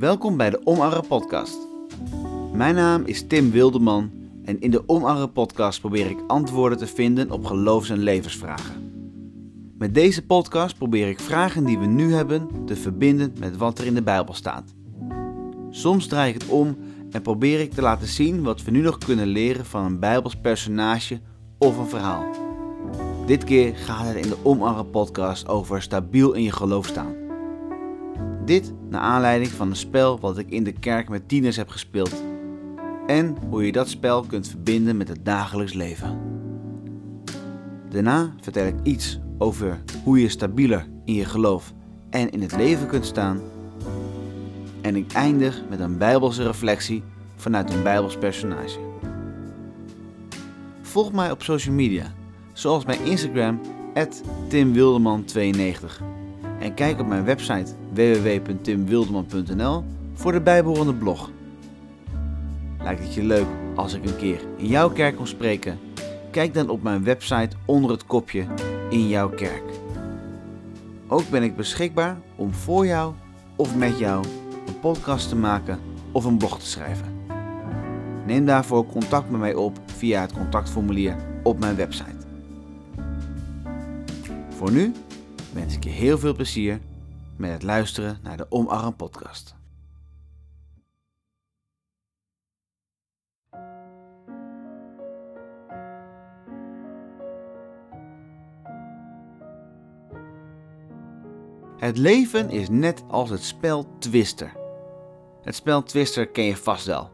Welkom bij de Omarre Podcast. Mijn naam is Tim Wildeman en in de Omarre Podcast probeer ik antwoorden te vinden op geloofs- en levensvragen. Met deze podcast probeer ik vragen die we nu hebben te verbinden met wat er in de Bijbel staat. Soms draai ik het om en probeer ik te laten zien wat we nu nog kunnen leren van een Bijbels personage of een verhaal. Dit keer gaat het in de Omarre podcast over stabiel in je geloof staan. Dit naar aanleiding van een spel wat ik in de kerk met tieners heb gespeeld. En hoe je dat spel kunt verbinden met het dagelijks leven. Daarna vertel ik iets over hoe je stabieler in je geloof en in het leven kunt staan. En ik eindig met een bijbelse reflectie vanuit een bijbels personage. Volg mij op social media, zoals mijn Instagram timwildeman92 en kijk op mijn website www.timwildeman.nl voor de bijbehorende blog. Lijkt het je leuk als ik een keer in jouw kerk kom spreken? Kijk dan op mijn website onder het kopje in jouw kerk. Ook ben ik beschikbaar om voor jou of met jou een podcast te maken of een blog te schrijven. Neem daarvoor contact met mij op via het contactformulier op mijn website. Voor nu wens ik je heel veel plezier met het luisteren naar de Omarm podcast. Het leven is net als het spel Twister. Het spel Twister ken je vast wel.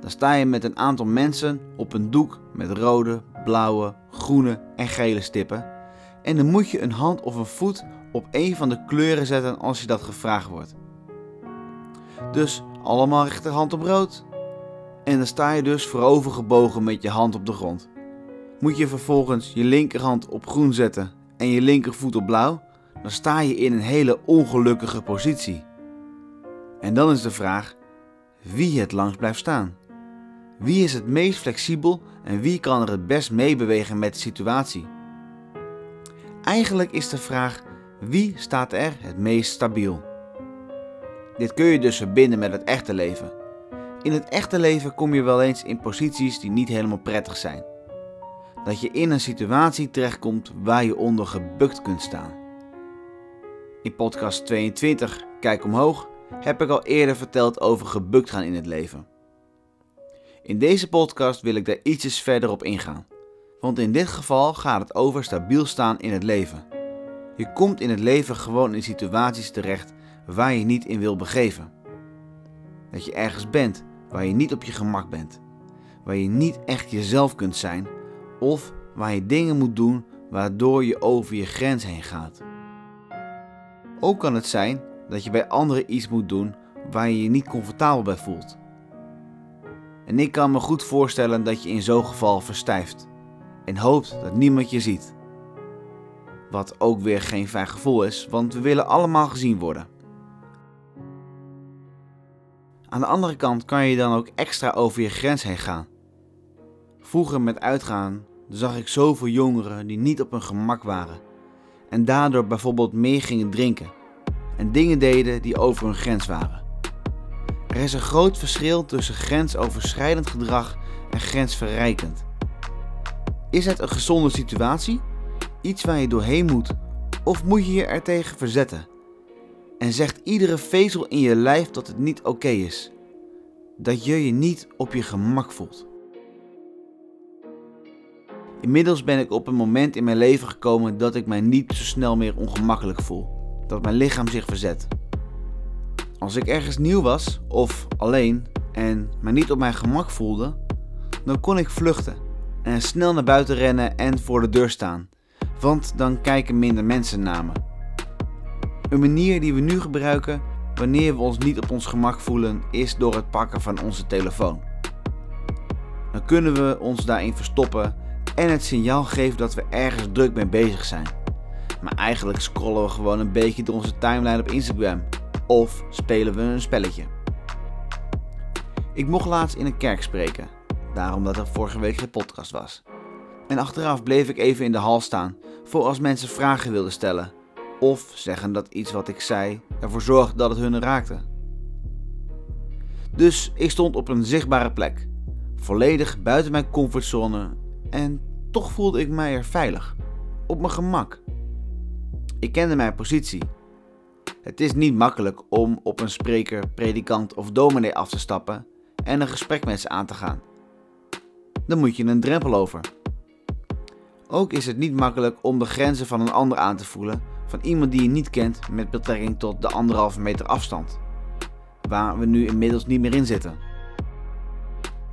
Dan sta je met een aantal mensen op een doek met rode, blauwe, groene en gele stippen. En dan moet je een hand of een voet op een van de kleuren zetten als je dat gevraagd wordt. Dus allemaal rechterhand op rood. En dan sta je dus voorovergebogen met je hand op de grond. Moet je vervolgens je linkerhand op groen zetten en je linkervoet op blauw, dan sta je in een hele ongelukkige positie. En dan is de vraag wie het langst blijft staan. Wie is het meest flexibel en wie kan er het best meebewegen met de situatie? Eigenlijk is de vraag wie staat er het meest stabiel? Dit kun je dus verbinden met het echte leven. In het echte leven kom je wel eens in posities die niet helemaal prettig zijn. Dat je in een situatie terechtkomt waar je onder gebukt kunt staan. In podcast 22, Kijk omhoog, heb ik al eerder verteld over gebukt gaan in het leven. In deze podcast wil ik daar ietsjes verder op ingaan. Want in dit geval gaat het over stabiel staan in het leven. Je komt in het leven gewoon in situaties terecht waar je niet in wil begeven. Dat je ergens bent waar je niet op je gemak bent. Waar je niet echt jezelf kunt zijn. Of waar je dingen moet doen waardoor je over je grens heen gaat. Ook kan het zijn dat je bij anderen iets moet doen waar je je niet comfortabel bij voelt. En ik kan me goed voorstellen dat je in zo'n geval verstijft en hoopt dat niemand je ziet. Wat ook weer geen fijn gevoel is, want we willen allemaal gezien worden. Aan de andere kant kan je dan ook extra over je grens heen gaan. Vroeger met uitgaan zag ik zoveel jongeren die niet op hun gemak waren en daardoor bijvoorbeeld meer gingen drinken en dingen deden die over hun grens waren. Er is een groot verschil tussen grensoverschrijdend gedrag en grensverrijkend. Is het een gezonde situatie? Iets waar je doorheen moet? Of moet je je er tegen verzetten? En zegt iedere vezel in je lijf dat het niet oké is? Dat je je niet op je gemak voelt? Inmiddels ben ik op een moment in mijn leven gekomen dat ik mij niet zo snel meer ongemakkelijk voel. Dat mijn lichaam zich verzet. Als ik ergens nieuw was of alleen en me niet op mijn gemak voelde, dan kon ik vluchten en snel naar buiten rennen en voor de deur staan, want dan kijken minder mensen naar me. Een manier die we nu gebruiken wanneer we ons niet op ons gemak voelen is door het pakken van onze telefoon. Dan kunnen we ons daarin verstoppen en het signaal geven dat we ergens druk mee bezig zijn. Maar eigenlijk scrollen we gewoon een beetje door onze timeline op Instagram of spelen we een spelletje. Ik mocht laatst in een kerk spreken, daarom dat er vorige week geen podcast was. En achteraf bleef ik even in de hal staan voor als mensen vragen wilden stellen of zeggen dat iets wat ik zei ervoor zorgde dat het hun raakte. Dus ik stond op een zichtbare plek, volledig buiten mijn comfortzone en toch voelde ik mij er veilig, op mijn gemak. Ik kende mijn positie. Het is niet makkelijk om op een spreker, predikant of dominee af te stappen en een gesprek met ze aan te gaan. Dan moet je een drempel over. Ook is het niet makkelijk om de grenzen van een ander aan te voelen, van iemand die je niet kent met betrekking tot de anderhalve meter afstand, waar we nu inmiddels niet meer in zitten.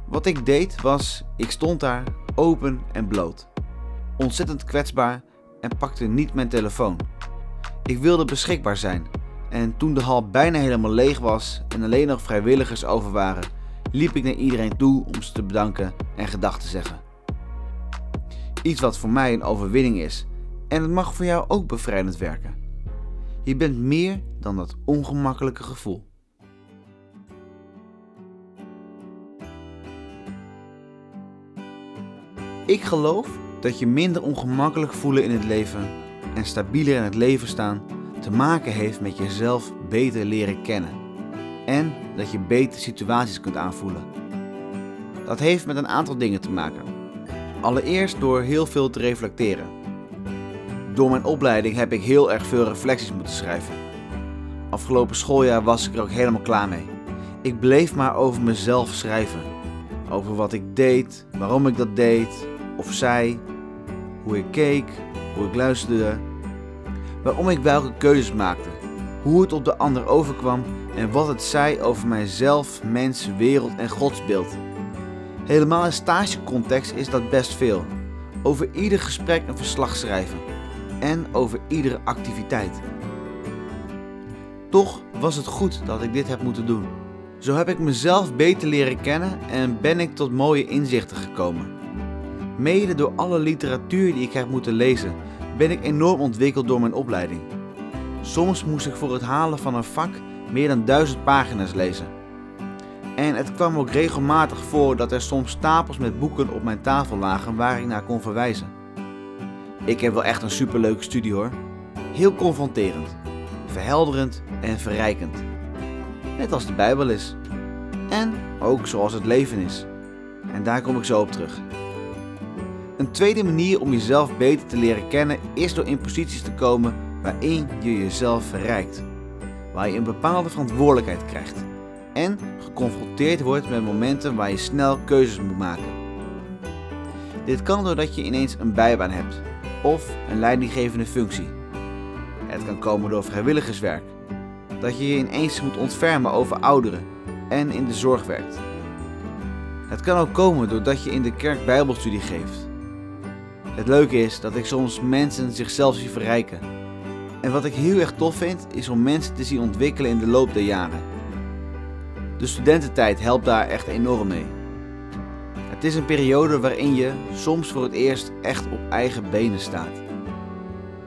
Wat ik deed was, ik stond daar open en bloot, ontzettend kwetsbaar en pakte niet mijn telefoon. Ik wilde beschikbaar zijn en toen de hal bijna helemaal leeg was en alleen nog vrijwilligers over waren, liep ik naar iedereen toe om ze te bedanken en gedag te zeggen. Iets wat voor mij een overwinning is en het mag voor jou ook bevrijdend werken. Je bent meer dan dat ongemakkelijke gevoel. Ik geloof dat je minder ongemakkelijk voelen in het leven en stabieler in het leven staan te maken heeft met jezelf beter leren kennen en dat je beter situaties kunt aanvoelen. Dat heeft met een aantal dingen te maken. Allereerst door heel veel te reflecteren. Door mijn opleiding heb ik heel erg veel reflecties moeten schrijven. Afgelopen schooljaar was ik er ook helemaal klaar mee. Ik bleef maar over mezelf schrijven. Over wat ik deed, waarom ik dat deed, of zei, hoe ik keek, hoe ik luisterde, waarom ik welke keuzes maakte, hoe het op de ander overkwam en wat het zei over mijzelf, mens, wereld en godsbeeld. Helemaal in stagecontext is dat best veel. Over ieder gesprek een verslag schrijven en over iedere activiteit. Toch was het goed dat ik dit heb moeten doen. Zo heb ik mezelf beter leren kennen en ben ik tot mooie inzichten gekomen. Mede door alle literatuur die ik heb moeten lezen, ben ik enorm ontwikkeld door mijn opleiding. Soms moest ik voor het halen van een vak meer dan duizend pagina's lezen. En het kwam ook regelmatig voor dat er soms stapels met boeken op mijn tafel lagen waar ik naar kon verwijzen. Ik heb wel echt een superleuke studie hoor. Heel confronterend, verhelderend en verrijkend. Net als de Bijbel is. En ook zoals het leven is. En daar kom ik zo op terug. Een tweede manier om jezelf beter te leren kennen is door in posities te komen waarin je jezelf verrijkt. Waar je een bepaalde verantwoordelijkheid krijgt en geconfronteerd wordt met momenten waar je snel keuzes moet maken. Dit kan doordat je ineens een bijbaan hebt of een leidinggevende functie. Het kan komen door vrijwilligerswerk, dat je je ineens moet ontfermen over ouderen en in de zorg werkt. Het kan ook komen doordat je in de kerk bijbelstudie geeft het leuke is dat ik soms mensen zichzelf zie verrijken. En wat ik heel erg tof vind, is om mensen te zien ontwikkelen in de loop der jaren. De studententijd helpt daar echt enorm mee. Het is een periode waarin je soms voor het eerst echt op eigen benen staat.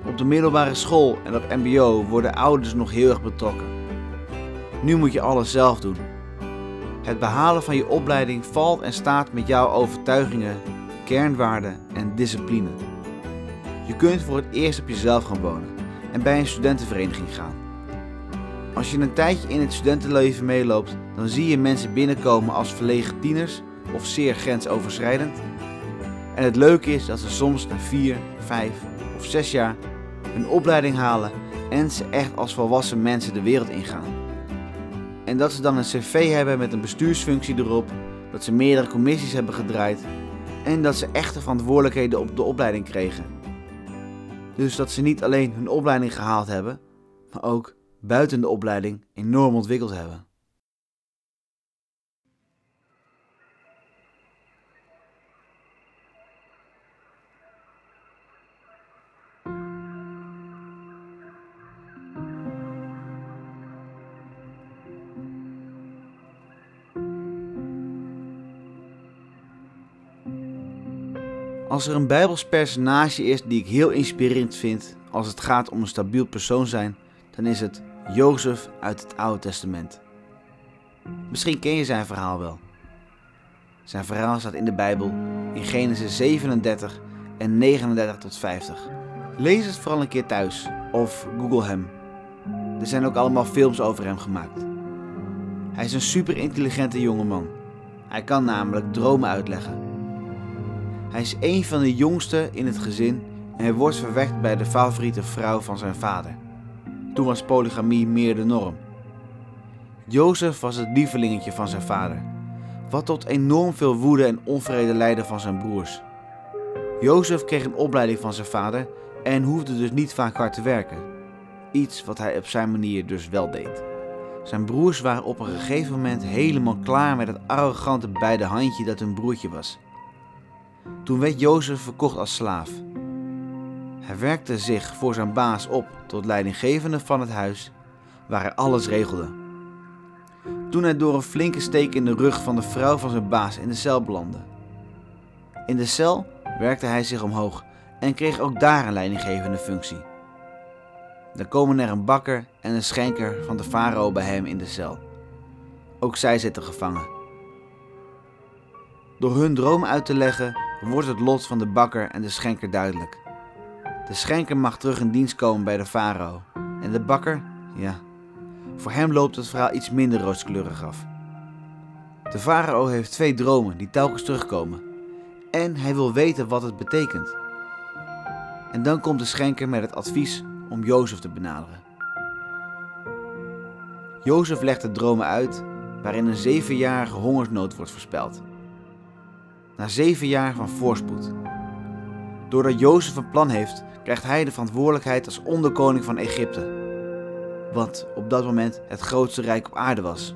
Op de middelbare school en op MBO worden ouders nog heel erg betrokken. Nu moet je alles zelf doen. Het behalen van je opleiding valt en staat met jouw overtuigingen kernwaarden en discipline. Je kunt voor het eerst op jezelf gaan wonen en bij een studentenvereniging gaan. Als je een tijdje in het studentenleven meeloopt, dan zie je mensen binnenkomen als verlegen tieners of zeer grensoverschrijdend. En het leuke is dat ze soms na 4, 5 of 6 jaar een opleiding halen en ze echt als volwassen mensen de wereld ingaan. En dat ze dan een cv hebben met een bestuursfunctie erop, dat ze meerdere commissies hebben gedraaid en dat ze echte verantwoordelijkheden op de opleiding kregen. Dus dat ze niet alleen hun opleiding gehaald hebben, maar ook buiten de opleiding enorm ontwikkeld hebben. Als er een Bijbels personage is die ik heel inspirerend vind als het gaat om een stabiel persoon zijn, dan is het Jozef uit het Oude Testament. Misschien ken je zijn verhaal wel. Zijn verhaal staat in de Bijbel in Genesis 37 en 39 tot 50. Lees het vooral een keer thuis of google hem. Er zijn ook allemaal films over hem gemaakt. Hij is een super intelligente jongeman. Hij kan namelijk dromen uitleggen. Hij is een van de jongsten in het gezin en hij wordt verwekt bij de favoriete vrouw van zijn vader. Toen was polygamie meer de norm. Jozef was het lievelingetje van zijn vader, wat tot enorm veel woede en onvrede leidde van zijn broers. Jozef kreeg een opleiding van zijn vader en hoefde dus niet vaak hard te werken. Iets wat hij op zijn manier dus wel deed. Zijn broers waren op een gegeven moment helemaal klaar met het arrogante beide handje dat hun broertje was. Toen werd Jozef verkocht als slaaf. Hij werkte zich voor zijn baas op tot leidinggevende van het huis, waar hij alles regelde. Toen hij door een flinke steek in de rug van de vrouw van zijn baas in de cel belandde. In de cel werkte hij zich omhoog en kreeg ook daar een leidinggevende functie. Dan komen er een bakker en een schenker van de farao bij hem in de cel. Ook zij zitten gevangen. Door hun droom uit te leggen wordt het lot van de bakker en de schenker duidelijk. De schenker mag terug in dienst komen bij de farao. En de bakker, ja, voor hem loopt het verhaal iets minder rooskleurig af. De farao heeft twee dromen die telkens terugkomen. En hij wil weten wat het betekent. En dan komt de schenker met het advies om Jozef te benaderen. Jozef legt de dromen uit waarin een zevenjarige hongersnood wordt voorspeld. Na zeven jaar van voorspoed. Doordat Jozef een plan heeft, krijgt hij de verantwoordelijkheid als onderkoning van Egypte. Wat op dat moment het grootste rijk op aarde was.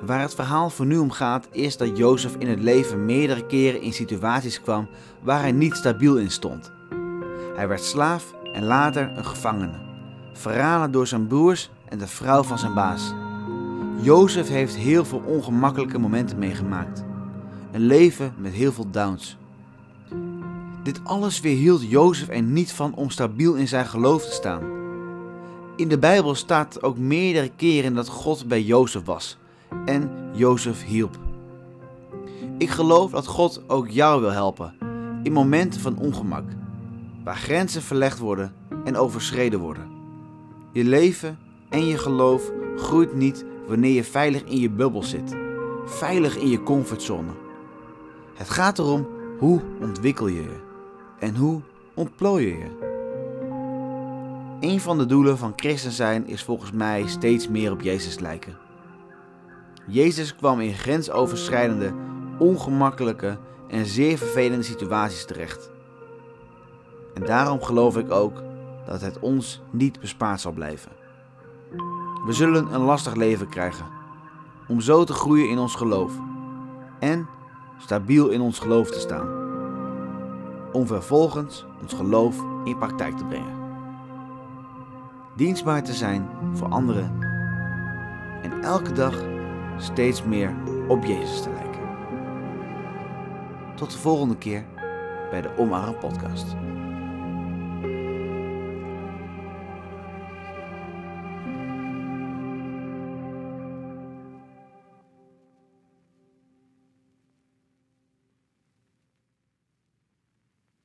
Waar het verhaal voor nu om gaat, is dat Jozef in het leven meerdere keren in situaties kwam waar hij niet stabiel in stond. Hij werd slaaf en later een gevangene, verraden door zijn broers en de vrouw van zijn baas. Jozef heeft heel veel ongemakkelijke momenten meegemaakt. Een leven met heel veel downs. Dit alles weerhield Jozef er niet van om stabiel in zijn geloof te staan. In de Bijbel staat ook meerdere keren dat God bij Jozef was en Jozef hielp. Ik geloof dat God ook jou wil helpen in momenten van ongemak, waar grenzen verlegd worden en overschreden worden. Je leven en je geloof groeit niet wanneer je veilig in je bubbel zit, veilig in je comfortzone. Het gaat erom hoe ontwikkel je je en hoe ontplooi je je. Een van de doelen van christen zijn is volgens mij steeds meer op Jezus lijken. Jezus kwam in grensoverschrijdende, ongemakkelijke en zeer vervelende situaties terecht. En daarom geloof ik ook dat het ons niet bespaard zal blijven. We zullen een lastig leven krijgen, om zo te groeien in ons geloof en stabiel in ons geloof te staan, om vervolgens ons geloof in praktijk te brengen. Dienstbaar te zijn voor anderen en elke dag steeds meer op Jezus te lijken. Tot de volgende keer bij de Omarm Podcast.